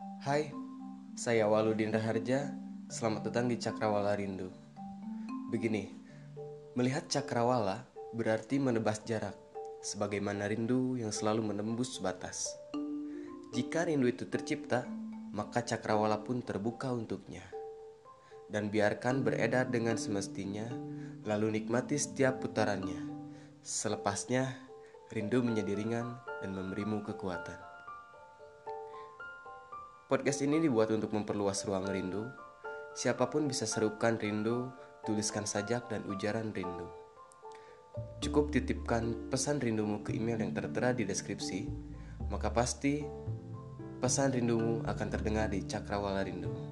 Hai, saya Waludin Raharja. Selamat datang di Cakrawala Rindu. Begini, melihat cakrawala berarti menebas jarak, sebagaimana rindu yang selalu menembus batas. Jika rindu itu tercipta, maka cakrawala pun terbuka untuknya. Dan biarkan beredar dengan semestinya, lalu nikmati setiap putarannya. Selepasnya, rindu menjadi ringan dan memberimu kekuatan. Podcast ini dibuat untuk memperluas ruang rindu. Siapa pun bisa serukan rindu, tuliskan sajak dan ujaran rindu. Cukup titipkan pesan rindumu ke email yang tertera di deskripsi, maka pasti pesan rindumu akan terdengar di Cakrawala Rindu.